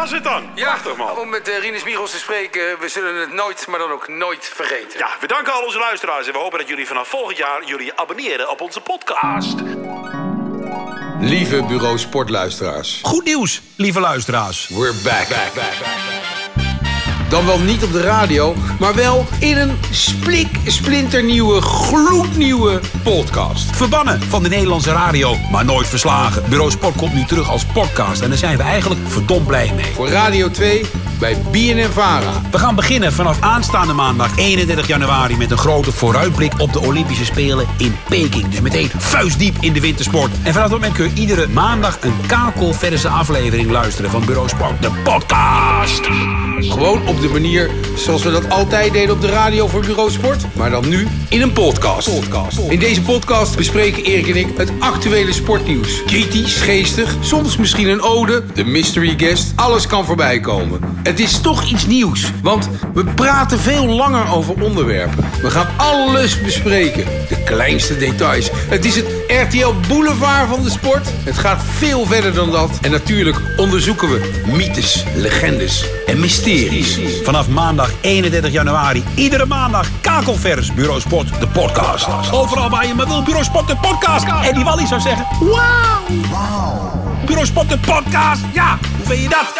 was het dan. Ja, Prachtig, man. om met uh, Rinus Michels te spreken, we zullen het nooit, maar dan ook nooit vergeten. Ja, we danken al onze luisteraars en we hopen dat jullie vanaf volgend jaar jullie abonneren op onze podcast. Lieve Bureau Sportluisteraars. Goed nieuws, lieve luisteraars. We're back. Dan wel niet op de radio, maar wel in een splik, splinternieuwe, gloednieuwe podcast. Verbannen van de Nederlandse radio, maar nooit verslagen. Bureau Sport komt nu terug als podcast en daar zijn we eigenlijk verdomd blij mee. Voor Radio 2 bij BNN-Vara. We gaan beginnen vanaf aanstaande maandag 31 januari met een grote vooruitblik op de Olympische Spelen in Peking. Dus meteen vuistdiep in de wintersport. En vanaf dat moment kun je iedere maandag een kakelverse aflevering luisteren van Bureau Sport, de podcast. Gewoon op de manier zoals we dat altijd deden op de radio voor Bureau Sport. Maar dan nu in een podcast. In deze podcast bespreken Erik en ik het actuele sportnieuws. Kritisch, geestig, soms misschien een ode, de mystery guest. Alles kan voorbij komen. Het is toch iets nieuws, want we praten veel langer over onderwerpen. We gaan alles bespreken, de kleinste details. Het is het RTL Boulevard van de sport. Het gaat veel verder dan dat. En natuurlijk onderzoeken we mythes, legendes en mysteries. Vanaf maandag 31 januari, iedere maandag kakelvers Bureau Sport, de podcast. Overal waar je maar wil, Bureau Sport, de podcast. En die Wally zou zeggen, wauw. Bureau Sport, de podcast. Ja, hoe vind je dat?